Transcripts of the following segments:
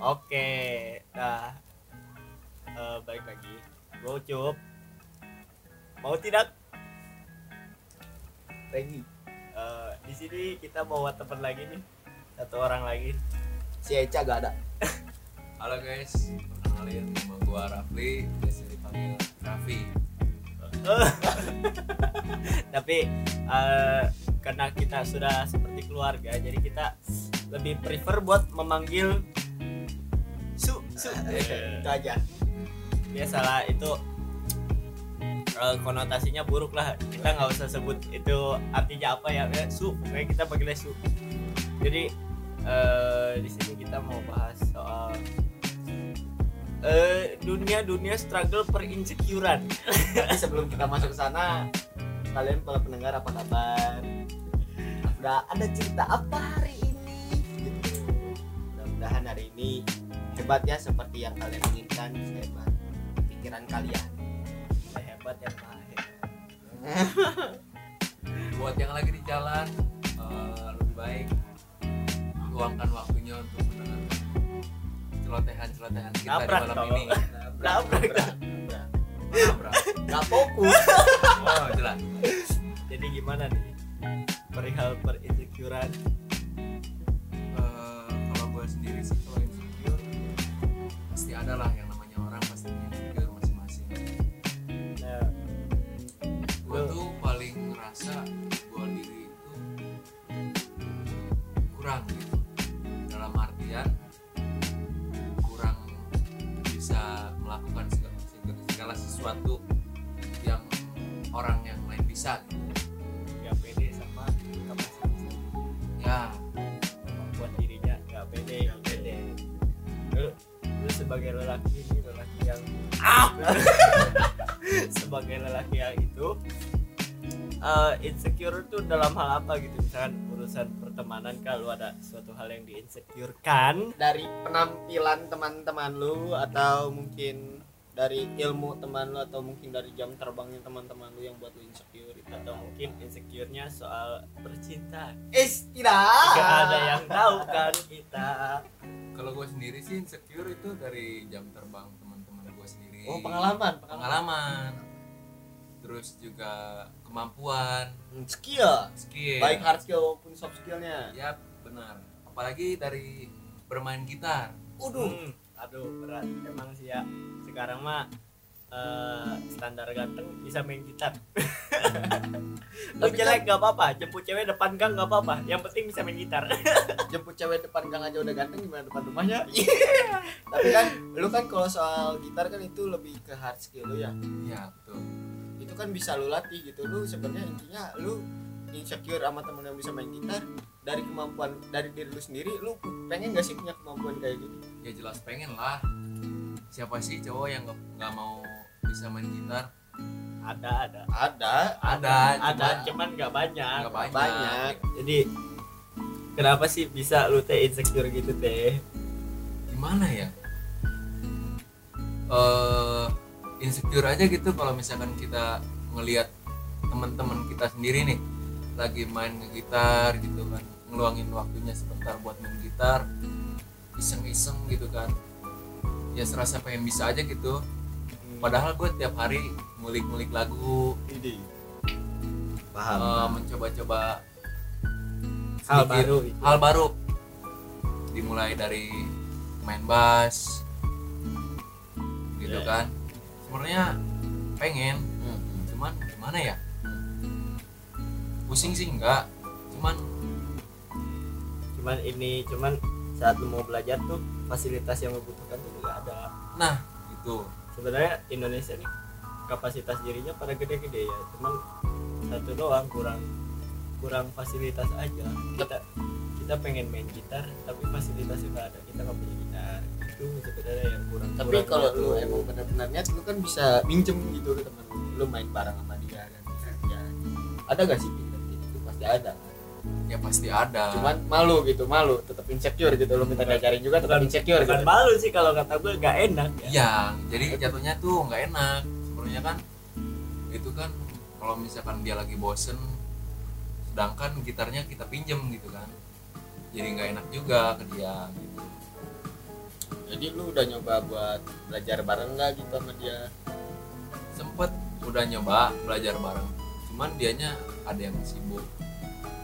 Oke, nah eh, balik lagi. Gue Ucup. Mau tidak? Regi Eh, di sini kita bawa teman lagi nih, satu orang lagi. si Eca gak ada Halo guys, perkenalin nama gua Rafli, biasa dipanggil Raffi. Tapi eh, karena kita sudah seperti keluarga, jadi kita lebih prefer buat memanggil. Itu aja Biasalah itu eh, konotasinya buruk lah. Kita nggak usah sebut itu artinya apa ya, su. Pokoknya kita panggilnya su. Jadi eh, di sini kita mau bahas soal eh, dunia dunia struggle per insecurean. tapi sebelum kita masuk ke sana kalian para pendengar apa kabar udah ada cerita apa hari ini gitu mudah-mudahan hari ini hebat ya seperti yang kalian inginkan hebat pikiran kalian hebat yang lahir. Buat yang lagi di jalan, eh, lebih baik luangkan waktunya untuk mendengarkan celotehan-celotehan kita Nabrak di malam ini. Nabrak dah. Nabrak. gak fokus Oh, jelas. Jadi gimana nih? Perihal per ada lah yang namanya orang pasti itu dalam hal apa gitu? Misalkan urusan pertemanan kalau ada suatu hal yang diinsecurekan? Dari penampilan teman-teman lu atau mungkin dari ilmu teman lu atau mungkin dari jam terbangnya teman-teman lu yang buat lu insecure itu atau mungkin insecure-nya soal percintaan is tidak! Gak ada yang tahu kan kita. Kalau gue sendiri sih insecure itu dari jam terbang teman-teman gue sendiri. Oh pengalaman pengalaman. Pengalaman terus juga kemampuan. Hmm, skill. Skill. Baik hard skill maupun soft skillnya. Ya benar. Apalagi dari bermain gitar. Waduh, Hmm, aduh berat emang sih ya. Sekarang mah eh, standar ganteng bisa main gitar. Tapi jelek gak apa-apa jemput cewek depan gang gak apa-apa. Yang penting bisa main gitar. Jemput cewek depan gang aja udah ganteng gimana depan rumahnya? Tapi kan lu kan kalau soal gitar kan itu lebih ke hard skill lu ya? Ya betul itu kan bisa lu latih gitu. Lu sebenarnya intinya lu insecure sama temen yang bisa main gitar dari kemampuan dari diri lu sendiri lu pengen gak sih punya kemampuan kayak gitu? Ya jelas pengen lah. Siapa sih cowok yang nggak nggak mau bisa main gitar? Ada ada. Ada. Ada ada cuman cuman gak banyak. nggak banyak, banyak. jadi kenapa sih bisa lu teh insecure gitu teh? Gimana ya? Eh insecure aja gitu kalau misalkan kita ngelihat teman-teman kita sendiri nih lagi main gitar gitu kan ngeluangin waktunya sebentar buat main gitar iseng-iseng gitu kan. Ya serasa pengen bisa aja gitu. Padahal gue tiap hari ngulik-ngulik lagu. Ide eh, paham mencoba-coba hal baru gitu. hal baru. Dimulai dari main bass gitu Iya. kan sebenarnya pengen. Hmm. cuman gimana ya? Pusing sih enggak. Cuman cuman ini cuman saat lu mau belajar tuh fasilitas yang lu butuhkan tuh gak ada. Nah itu sebenarnya Indonesia nih kapasitas dirinya pada gede-gede ya. Cuman satu doang kurang kurang fasilitas aja. Kita kita pengen main gitar tapi fasilitasnya nggak ada. Kita nggak punya gitar itu sebenarnya yang kurang tapi kurang kalau lu emang benar-benar niat lu kan bisa minjem gitu ke temen lu. Lu main bareng sama dia kan? Ya. Ada gak sih kayak gitu? Pasti ada. Ya pasti ada. Cuman malu gitu malu. Tetap insecure gitu. Lu minta diajarin juga tetap insecure bukan gitu. malu sih kalau kata gue gak enak. Ya Iya, jadi jatuhnya tuh nggak enak. Sebenarnya kan itu kan kalau misalkan dia lagi bosen, sedangkan gitarnya kita pinjem gitu kan, jadi nggak enak juga ke dia gitu. Jadi lu udah nyoba buat belajar bareng nggak gitu sama dia? Sempet udah nyoba belajar bareng cuman dianya ada yang sibuk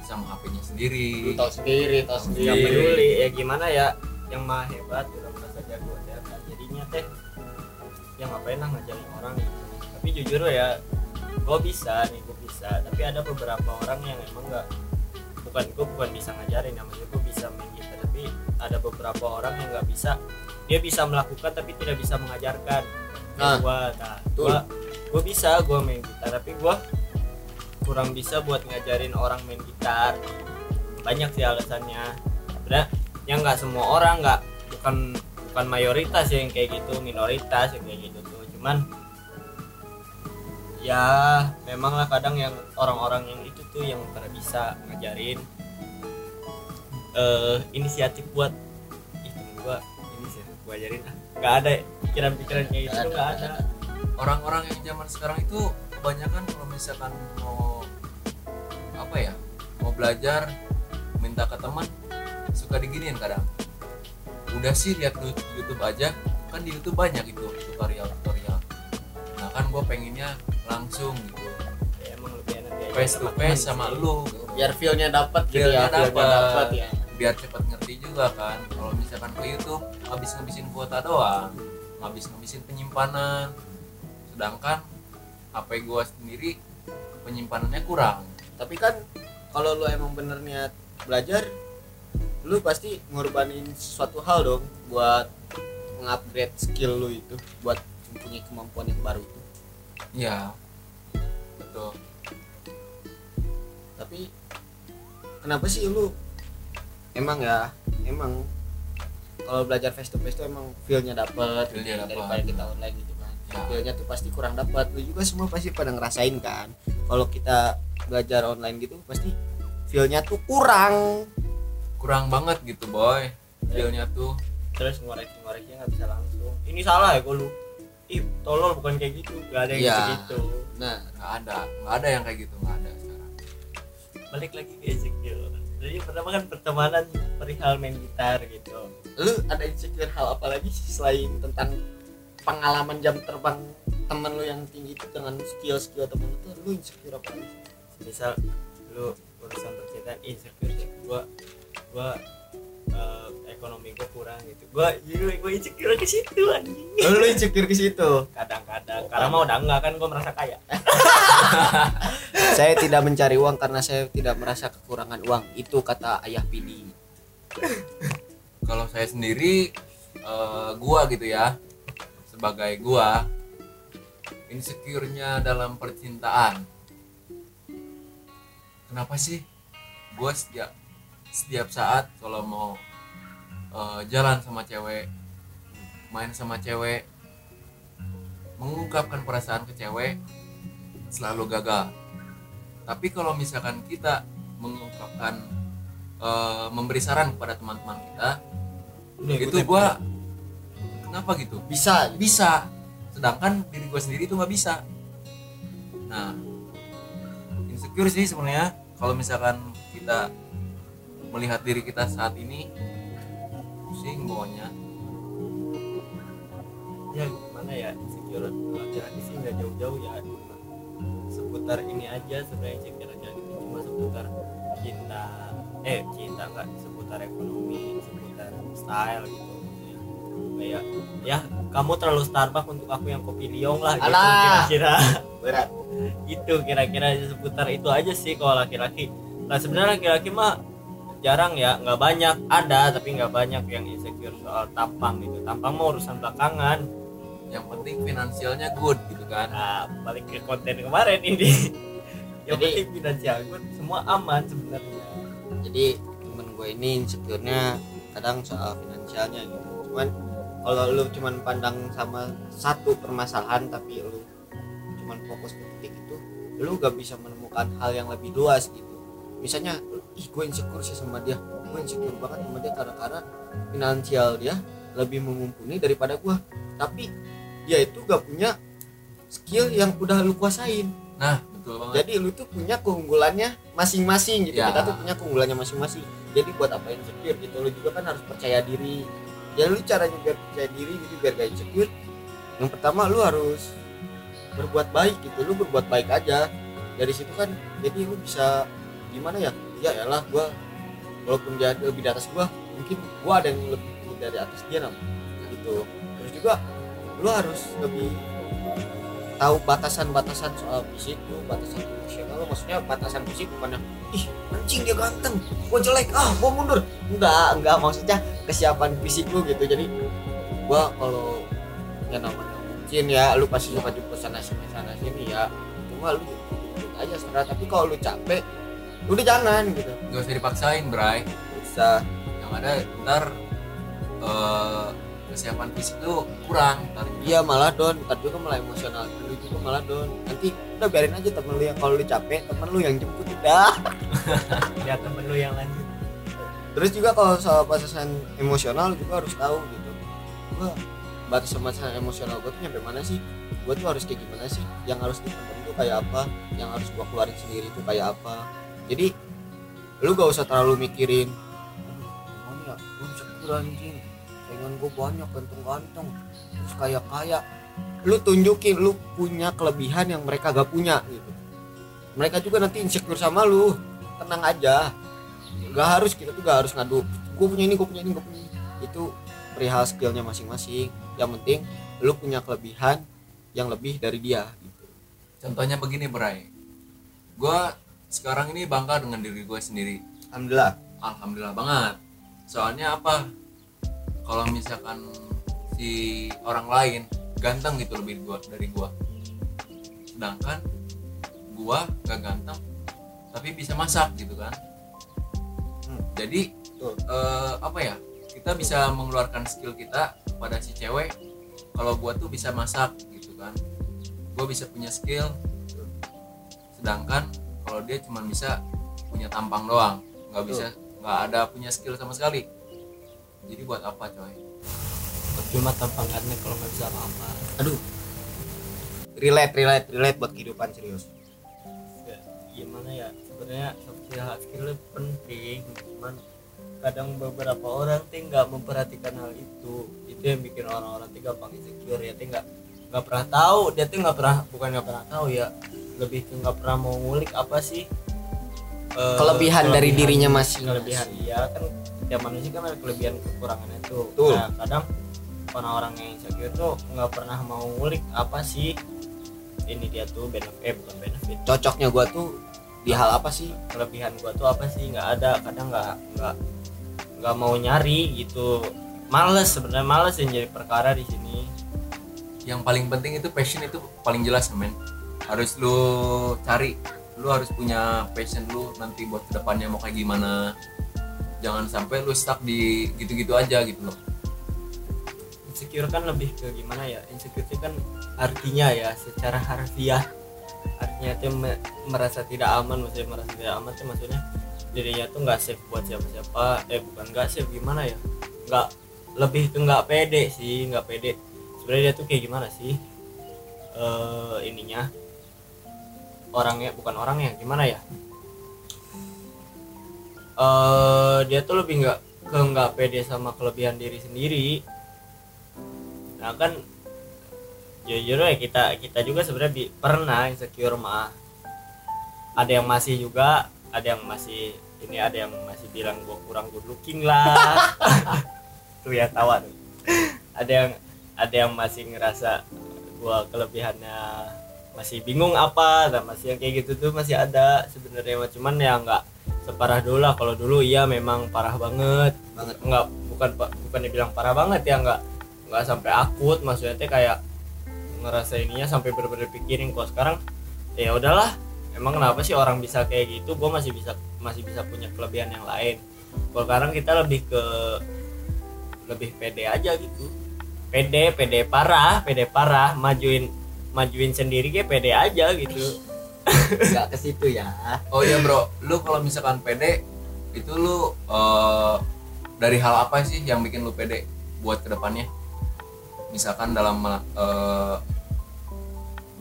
sama HP-nya lu sendiri. Tahu sendiri tahu sendiri. Iya. peduli ya gimana ya? Yang mah hebat udah merasa jago ya kan jadinya teh yang ngapain lah ngajarin orang gitu. Tapi jujur ya gue bisa nih gue bisa. Tapi ada beberapa orang yang emang nggak bukan gue bukan bisa ngajarin namanya gue bisa main gitar tapi ada beberapa orang yang nggak bisa. Dia bisa melakukan tapi tidak bisa mengajarkan. Nah, gua nah gua gua bisa gua main gitar tapi gua kurang bisa buat ngajarin orang main gitar. Banyak sih alasannya. Sebenarnya yang nggak semua orang nggak bukan bukan mayoritas ya yang kayak gitu minoritas yang kayak gitu tuh. Cuman ya memang lah kadang yang orang-orang yang itu tuh yang pada bisa ngajarin eh inisiatif buat temen gua ini sih gua ajarin ah nggak ada pikiran-pikiran kayak gitu tuh nggak ada. Orang-orang yang zaman sekarang itu kebanyakan kalau misalkan mau apa ya mau belajar minta ke teman suka diginiin kadang. Udah sih lihat di YouTube aja kan di YouTube banyak itu tutorial tutorial nah kan gue pengennya langsung. Gitu ya, emang lebih enak ya face to face sama lu. Gitu. biar feelnya dapat gitu ya feelnya dapat ya. Biar cepat ngerti juga kan. Kalau misalkan ke YouTube habis ngabisin kuota doang. Habis ngabisin penyimpanan. Sedangkan HP gua sendiri penyimpanannya kurang. Tapi kan kalau lu emang bener niat belajar lu pasti ngorbanin suatu hal dong buat mengupgrade skill lu itu buat mempunyai kemampuan yang baru iya. Betul. Tapi kenapa sih lu emang ya emang kalau belajar face to face tuh emang feelnya dapet Feel-nya dapet. daripada kita online gitu kan. Ya. feelnya tuh pasti kurang dapat lu juga semua pasti pada ngerasain kan kalau kita belajar online gitu pasti feelnya tuh kurang. Kurang banget gitu boy. Feelnya tuh. Terus ngorek-ngoreknya nggak bisa langsung. Ini salah ya gue lu ih tolol bukan kayak gitu. Gak ada yang Iya. gitu nah nggak ada. Nggak ada yang kayak gitu. Nggak ada sekarang. Balik lagi ke insecure. Jadi pertama kan pertemanan perihal main gitar gitu. Lu ada insecure hal apa lagi sih selain tentang pengalaman jam terbang temen lu yang tinggi itu dengan skill skill temen lu? Tuh lu insecure apa lagi? Misal lu urusan percintaan insecure. Gua gua eh, ekonomi gua kurang gitu. Gua jadi gua insecure ke situ anjing. Oh, lu insecure ke situ? Kadang-kadang. Karena mau udah enggak kan gua merasa kaya. Saya tidak mencari uang karena saya tidak merasa kekurangan uang. Itu kata ayah Pidi kalau saya sendiri eh, gua gitu ya. Sebagai gua insecure-nya dalam percintaan. Kenapa sih? Gua setiap setiap saat kalau mau eh, jalan sama cewek main sama cewek mengungkapkan perasaan ke cewek selalu gagal. Tapi kalau misalkan kita mengungkapkan eh, memberi saran kepada teman-teman kita itu gua kenapa gitu? Bisa. Bisa. Sedangkan diri gue sendiri itu nggak bisa. Nah insecure sih sebenarnya. Kalau misalkan kita melihat diri kita saat ini pusing bawahnya. Ya gimana ya insecure laki-laki sih nggak jauh-jauh ya. Seputar ini aja sebenarnya insecure laki-laki itu cuma seputar cinta eh cinta nggak seputar ekonomi seputar style gitu kayak ya kamu terlalu Starbucks untuk aku yang kopi liong lah gitu kira-kira. Berat. Itu kira-kira seputar itu aja sih kalau laki-laki. Nah sebenarnya laki-laki mah jarang ya nggak banyak. Ada tapi nggak banyak yang insecure soal tampang gitu tampang mah urusan belakangan. Yang penting finansialnya good gitu kan. Nah balik ke konten kemarin ini. Yang Jadi- penting finansial gue semua aman sebenarnya. Jadi temen gue ini insecure-nya kadang soal finansialnya gitu. Cuman kalau lu cuman pandang sama satu permasalahan tapi lu cuman fokus ke titik itu lu gak bisa menemukan hal yang lebih luas gitu. Misalnya ih gue insecure sih sama dia. Gue insecure banget sama dia karena karena finansial dia lebih mumpuni daripada gue tapi dia itu gak punya skill yang udah lu kuasain. Nah betul banget. Jadi lu tuh punya keunggulannya masing-masing gitu. Ya. kita tuh punya keunggulannya masing-masing. Jadi buat apa insecure gitu? Lu juga kan harus percaya diri. Ya lu caranya biar percaya diri gitu biar gak insecure. Yang pertama lu harus berbuat baik gitu. Lu berbuat baik aja. Dari situ kan jadi lu bisa gimana ya ya elah gua walaupun dia lebih di atas gua mungkin gua ada yang lebih dari atas dia nam. Gitu. Terus juga lu harus lebih tahu batasan-batasan soal fisik lu batasan emosional maksudnya batasan fisik bukan yang ih anjing dia ganteng gua jelek ah gua mundur. Enggak enggak maksudnya kesiapan fisik lu gitu. Jadi gua kalau yang namanya mungkin ya lu pasti suka jemput sana sini sana sini ya. Cuma lu aja sebenarnya tapi kalau lu capek udah jangan gitu. Gak usah dipaksain bray. Bisa. Yang ada ntar eh, kesiapan fisik lu kurang. Ntar iya malah don. Ntar juga malah emosional lu juga malah don. Nanti udah biarin aja temen lu yang kalau lu capek temen lu yang jemput udah. Lihat temen lu yang lanjut. Terus juga kalau soal batasan emosional juga harus tahu gitu. Gua batasan batasan emosional gua tuh nyampe mana sih? Gua tuh harus kayak gimana sih? Yang harus dipendam tuh kayak apa? Yang harus gua keluarin sendiri tuh kayak apa jadi lu gak usah terlalu mikirin "Aduh, gimana ya? Insecure anjing. Saingan gua banyak ganteng-ganteng. Terus kayak kaya lu tunjukin lu punya kelebihan yang mereka gak punya gitu. Mereka juga nanti insecure sama lu. Tenang aja. Gak harus kita tuh gak harus ngadu gue punya ini gue punya ini gue punya ini. Itu perihal skillnya masing-masing. Yang penting lu punya kelebihan yang lebih dari dia gitu. Contohnya begini bray. Gue sekarang ini bangga dengan diri gue sendiri. Alhamdulillah. Alhamdulillah banget. Soalnya apa? Kalau misalkan si orang lain ganteng gitu lebih gua dari gua. Sedangkan gua gak ganteng tapi bisa masak gitu kan. Hmm. jadi eh, apa ya? Kita bisa mengeluarkan skill kita pada si cewek kalau gua tuh bisa masak gitu kan. Gua bisa punya skill. Sedangkan kalau dia cuma bisa punya tampang doang nggak bisa nggak ada punya skill sama sekali. Jadi buat apa coy? Cuma tampangannya kalau nggak bisa apa-apa. Aduh. Relate relate relate buat kehidupan serius. Ya, gimana ya? Sebenarnya skill itu penting cuman kadang beberapa orang tuh nggak memperhatikan hal itu. Itu yang bikin orang-orang tuh gampang insecure ya tuh nggak nggak pernah tahu. Dia tuh nggak pernah bukan nggak pernah tahu ya lebih ke nggak pernah mau ngulik apa sih eh, Kelebihan dari kelebihan- dirinya masing-masing. kelebihan. Iya kan tiap manusia kan ada kelebihan kekurangannya tuh Betul. nah kadang orang-orang yang insecure tuh nggak pernah mau ngulik apa sih ini dia tuh benefit eh bukan benefit. Cocoknya gua tuh di hal apa sih? Kelebihan gua tuh apa sih? Nggak ada kadang nggak nggak nggak mau nyari gitu. Males sebenarnya males yang jadi perkara di sini. Yang paling penting itu passion itu paling jelas men harus lu cari lu harus punya passion lu nanti buat ke depannya mau kayak gimana. Jangan sampai lu stuck di gitu-gitu aja gitu loh. Insecure kan lebih ke gimana ya? Insecure itu kan artinya ya secara harfiah. Artinya itu me- merasa tidak aman maksudnya merasa tidak aman tuh maksudnya dirinya tuh nggak safe buat siapa-siapa. Eh bukan nggak safe gimana ya? Nggak lebih ke nggak pede sih nggak pede. Sebenarnya dia tuh kayak gimana sih? Eh ininya orangnya bukan orangnya gimana ya? Eh dia tuh lebih nggak ke nggak pede sama kelebihan diri sendiri. Nah kan jujur ya kita kita juga sebenarnya pernah insecure mah. Ada yang masih juga ada yang masih ini ada yang masih bilang gua kurang good looking lah. Tuh ya tawa tuh. Ada yang ada yang masih ngerasa gua kelebihannya masih bingung apa dan masih yang kayak gitu tuh masih ada sebenarnya cuman ya nggak separah dulu lah. Kalau dulu iya memang parah banget. Banget. nggak bukan bukan dibilang parah banget ya nggak nggak sampai akut. Maksudnya teh kayak ngerasa ininya sampai bener-bener pikirin kok sekarang ya udahlah emang kenapa sih orang bisa kayak gitu? Gue masih bisa masih bisa punya kelebihan yang lain. Kalau sekarang kita lebih ke lebih pede aja gitu. Pede pede parah pede parah majuin majuin sendiri kayak pede aja gitu. Nggak ke situ ya. Oh iya bro. Lu kalau misalkan pede itu lu eh, dari hal apa sih yang bikin lu pede buat ke depannya misalkan dalam eh,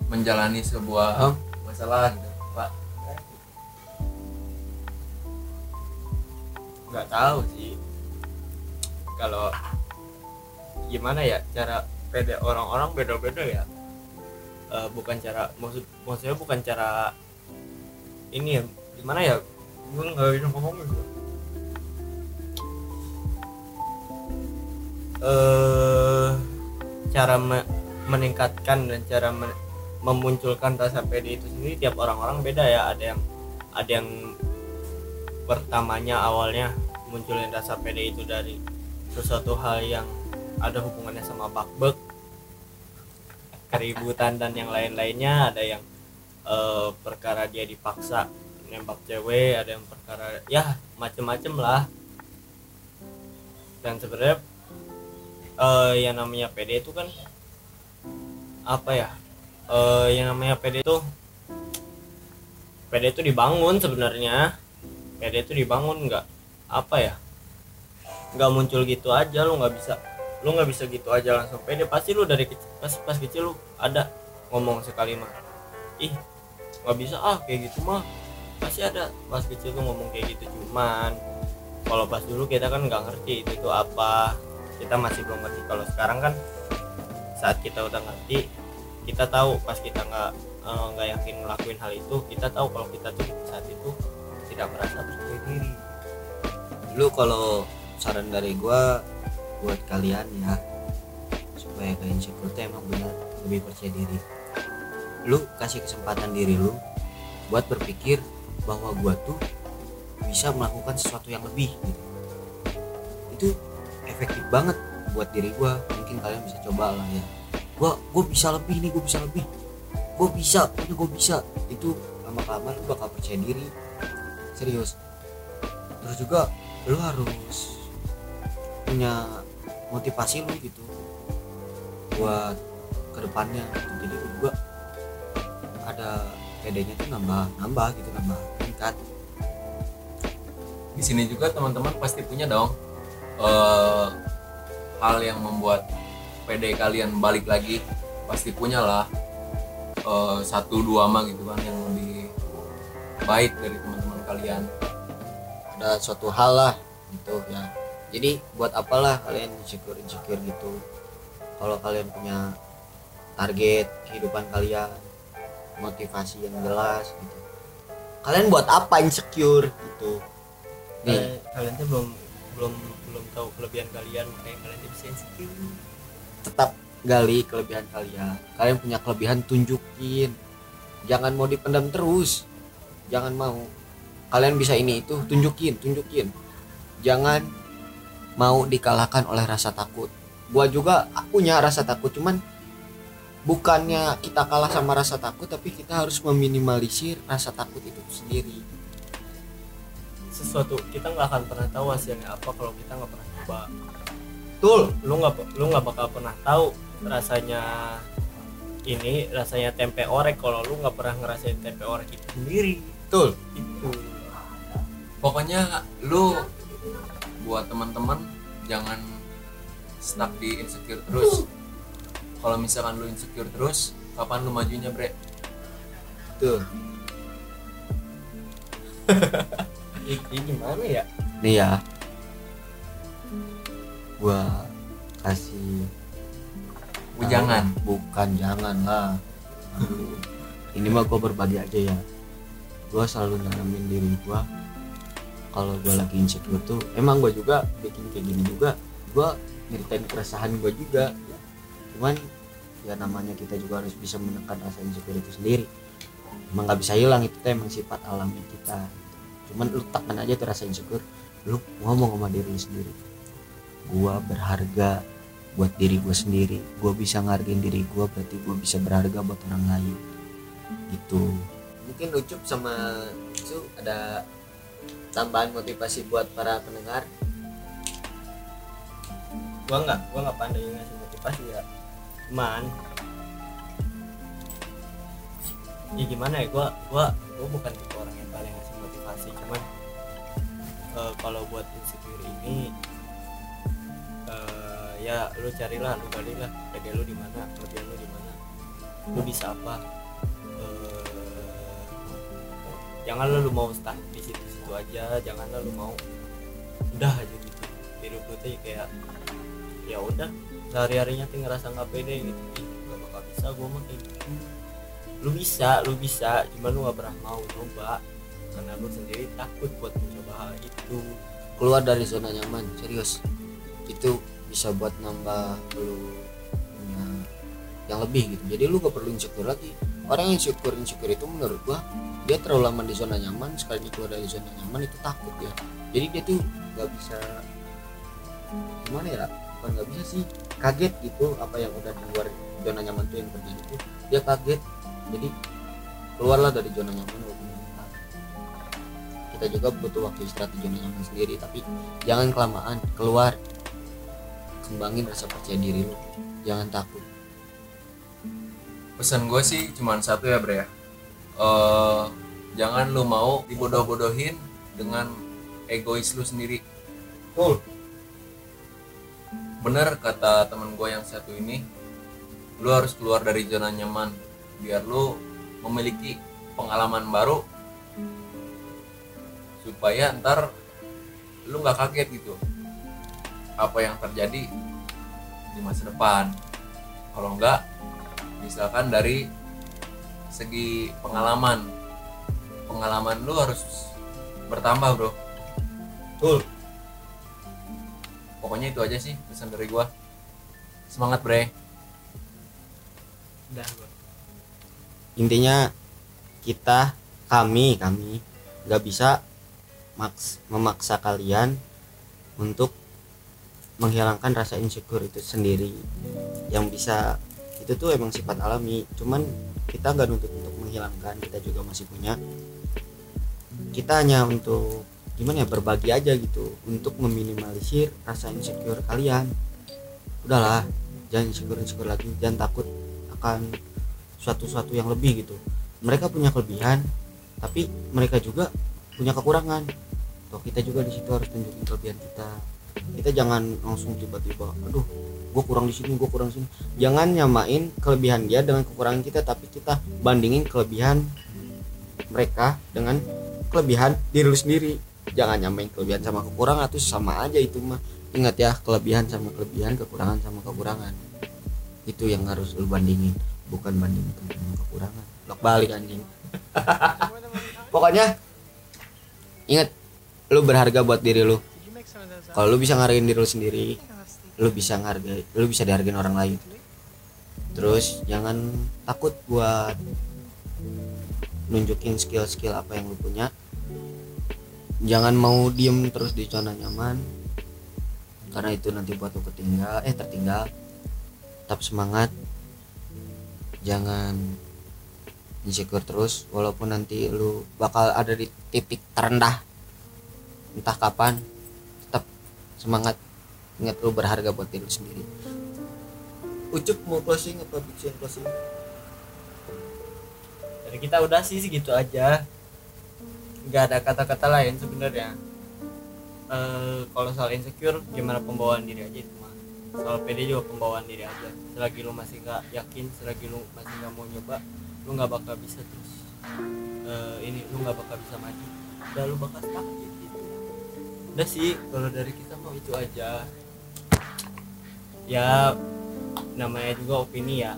menjalani sebuah Oh. masalah gitu pak. Nggak tahu sih. Kalau gimana ya cara pede orang-orang beda-beda ya Eh, bukan cara maksud maksudnya bukan cara ini ya gimana ya? Gue nggak bisa ngomong gitu eh cara me- meningkatkan dan cara me- memunculkan rasa pede itu sendiri tiap orang-orang beda ya. Ada yang ada yang pertamanya awalnya munculin rasa pede itu dari sesuatu hal yang ada hubungannya sama bakbek keributan dan yang lain-lainnya. Ada yang eh, perkara dia dipaksa nembak cewek ada yang perkara ya macem-macem lah. Dan sebenarnya eh, yang namanya pede itu kan apa ya eh, yang namanya pede itu pede itu dibangun sebenarnya. Pede itu dibangun nggak apa ya nggak muncul gitu aja lu nggak bisa lu nggak bisa gitu aja langsung pede. Pasti lu dari kecil pas pas kecil lu ada ngomong sekali mah. Ih nggak bisa ah kayak gitu mah. Pasti ada. Pas kecil tuh ngomong kayak gitu cuman. Kalau pas dulu kita kan nggak ngerti itu itu apa. Kita masih belum ngerti. Kalau sekarang kan saat kita udah ngerti kita tahu. Pas kita nggak eh, nggak yakin ngelakuin hal itu kita tahu kalau kita tuh saat itu tidak merasa percaya diri. Lu kalau saran dari gua buat kalian ya. Supaya kalian insecure tuh emang benar lebih percaya diri. Lu kasih kesempatan diri lu buat berpikir bahwa gua tuh bisa melakukan sesuatu yang lebih gitu. Itu efektif banget buat diri gua. Mungkin kalian bisa coba lah ya. Gua gua bisa lebih nih gua bisa lebih. Gua bisa pokoknya gua bisa. Itu lama kelamaan lu bakal percaya diri. Serius. Terus juga lu harus punya motivasi lu gitu buat ke depannya gitu. jadi lu juga ada pedenya tuh nambah nambah gitu nambah meningkat di sini juga teman-teman pasti punya dong eh, hal yang membuat PD kalian balik lagi pasti punya lah. Eh, satu dua mah gitu kan yang lebih baik dari teman-teman kalian. Ada suatu hal lah gitu ya jadi buat apalah kalian insecure insecure gitu. Kalau kalian punya target kehidupan kalian motivasi yang jelas gitu. Kalian buat apa insecure gitu? Nih Kalian- kalian tuh belum belum belum tahu kelebihan kalian makanya kalian tuh bisa insecure. Tetap gali kelebihan kalian. Kalian punya kelebihan tunjukin. Jangan mau dipendam terus. Jangan mau. Kalian bisa ini itu tunjukin tunjukin. Jangan mau dikalahkan oleh rasa takut. Gua juga punya rasa takut cuman bukannya kita kalah sama rasa takut tapi kita harus meminimalisir rasa takut itu sendiri. Sesuatu kita nggak akan pernah tahu hasilnya apa kalau kita nggak pernah coba. Betul. Lu nggak lu nggak bakal pernah tahu rasanya ini rasanya tempe orek kalau lu nggak pernah ngerasain tempe orek itu sendiri. Betul. Itu. Pokoknya lu buat teman-teman jangan stuck di insecure terus. Kalau misalkan lu insecure terus kapan lu majunya bre? Betul. Ini gimana ya? Nih ya. Gua kasih Jangan. bukan jangan lah. Aduh. ini mah gua berbagi aja ya. Gua selalu nanamin diri gua kalau gua lagi insecure tuh emang gua juga bikin kayak gini juga gua nyeritain keresahan gua juga. Cuman ya namanya kita juga harus bisa menekan rasa insecure itu sendiri. Emang nggak bisa hilang itu emang sifat alami kita. Cuman lu tekan aja tuh rasa insecure lu ngomong sama diri lu sendiri. Gua berharga buat diri gua sendiri. Gua bisa ngargain diri gua berarti gua bisa berharga buat orang lain. Gitu. Mungkin ucup sama itu ada tambahan motivasi buat para pendengar? Gua nggak gua nggak pandai ngasih motivasi ya. Cuman ya gimana ya gua gua gua bukan tipe orang yang paling ngasih motivasi. Cuman eh, kalau buat insecure ini eh, ya lu carilah lu carilah pede lu di mana kelebihan lu di mana. Lu bisa apa? Eh, janganlah lu mau stuck di situ-situ aja janganlah lu mau udah aja gitu. Hidup lu tuh kayak ya udah sehari harinya tuh ngerasa nggak pede gitu. Nggak bakal bisa gue mah gitu. Lu bisa lu bisa cuman lu gak pernah mau coba karena lu sendiri takut buat mencoba hal itu. Keluar dari zona nyaman serius. Itu bisa buat nambah lu punya yang lebih gitu. Jadi lu gak perlu insecure lagi. Orang yang insecure insecure itu menurut gua dia terlalu lama di zona nyaman sekali keluar dari zona nyaman itu takut ya. Jadi dia tuh nggak bisa gimana ya bukan nggak bisa sih kaget gitu apa yang udah di luar zona nyaman tuh yang terjadi itu dia kaget jadi keluarlah dari zona nyaman kita juga butuh waktu istirahat di zona nyaman sendiri tapi jangan kelamaan keluar. Kembangin rasa percaya diri lu. Jangan takut. Pesan gue sih cuman satu ya bre ya Eh, jangan lu mau dibodoh-bodohin dengan egois lu sendiri. Betul. bener kata temen gue yang satu ini lu harus keluar dari zona nyaman biar lu memiliki pengalaman baru supaya ntar lu nggak kaget gitu. Apa yang terjadi di masa depan. Kalau enggak misalkan dari segi pengalaman. Pengalaman lu harus bertambah bro. Betul. pokoknya itu aja sih pesan dari gua. Semangat bre. Udah gua intinya kita kami kami nggak bisa maks memaksa kalian untuk menghilangkan rasa insecure itu sendiri. Yang bisa itu tuh emang sifat alami. Cuman kita nggak nuntut untuk menghilangkan kita juga masih punya. Kita hanya untuk gimana ya berbagi aja gitu untuk meminimalisir rasa insecure kalian. Udahlah jangan insecure insecure lagi jangan takut akan suatu-suatu yang lebih gitu. Mereka punya kelebihan tapi mereka juga punya kekurangan. Tuh kita juga di situ harus tunjukin kelebihan kita kita jangan langsung tiba-tiba aduh gue kurang di sini gue kurang di sini. Jangan nyamain kelebihan dia dengan kekurangan kita tapi kita bandingin kelebihan mereka dengan kelebihan diri lu sendiri. Jangan nyamain kelebihan sama kekurangan tuh sama aja itu mah. Ingat ya kelebihan sama kelebihan kekurangan sama kekurangan. Itu yang harus lu bandingin bukan bandingin sama kekurangan. Lok balik anjing. Pokoknya ingat lu berharga buat diri lu kalau lu bisa ngargain diri lu sendiri lu bisa ngargai lu bisa dihargain orang lain. Terus jangan takut buat nunjukin skill-skill apa yang lu punya. Jangan mau diem terus di zona nyaman karena itu nanti buat lu ketinggal eh tertinggal. Tetap semangat. Jangan insecure terus walaupun nanti lu bakal ada di titik terendah. Entah kapan semangat ingat lu berharga buat diri sendiri. Ucup mau closing apa bikin closing? Dari kita udah sih segitu aja. Nggak ada kata-kata lain sebenarnya. Eh, kalau soal insecure gimana pembawaan diri aja itu mah. Soal pede juga pembawaan diri aja. Selagi lu masih nggak yakin selagi lu masih nggak mau nyoba lu nggak bakal bisa terus eh, ini lu nggak bakal bisa maju. Udah lu bakal stuck udah sih kalau dari kita mau itu aja. Ya namanya juga opini ya.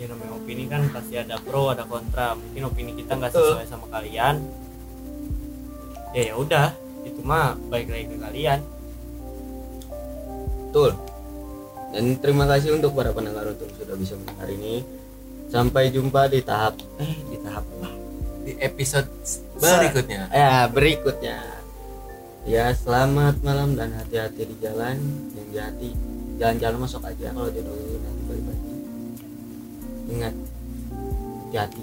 Ya namanya opini kan pasti ada pro ada kontra. Mungkin opini kita nggak sesuai sama kalian. Ya ya udah. Itu mah baik lagi ke kalian. Betul. Dan terima kasih untuk para pendengar untuk sudah bisa mendengar ini. Sampai jumpa di tahap eh di tahap apa? Di episode berikutnya. ya berikutnya ya selamat malam dan hati-hati di jalan. Yang hati jalan-jalan masuk aja kalau jodoh lu nanti balik lagi ingat hati-hati.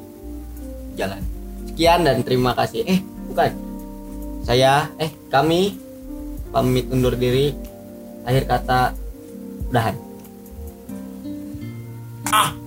Jalan. Sekian dan terima kasih. Eh bukan. Saya eh kami pamit undur diri. Akhir kata udahan. Ah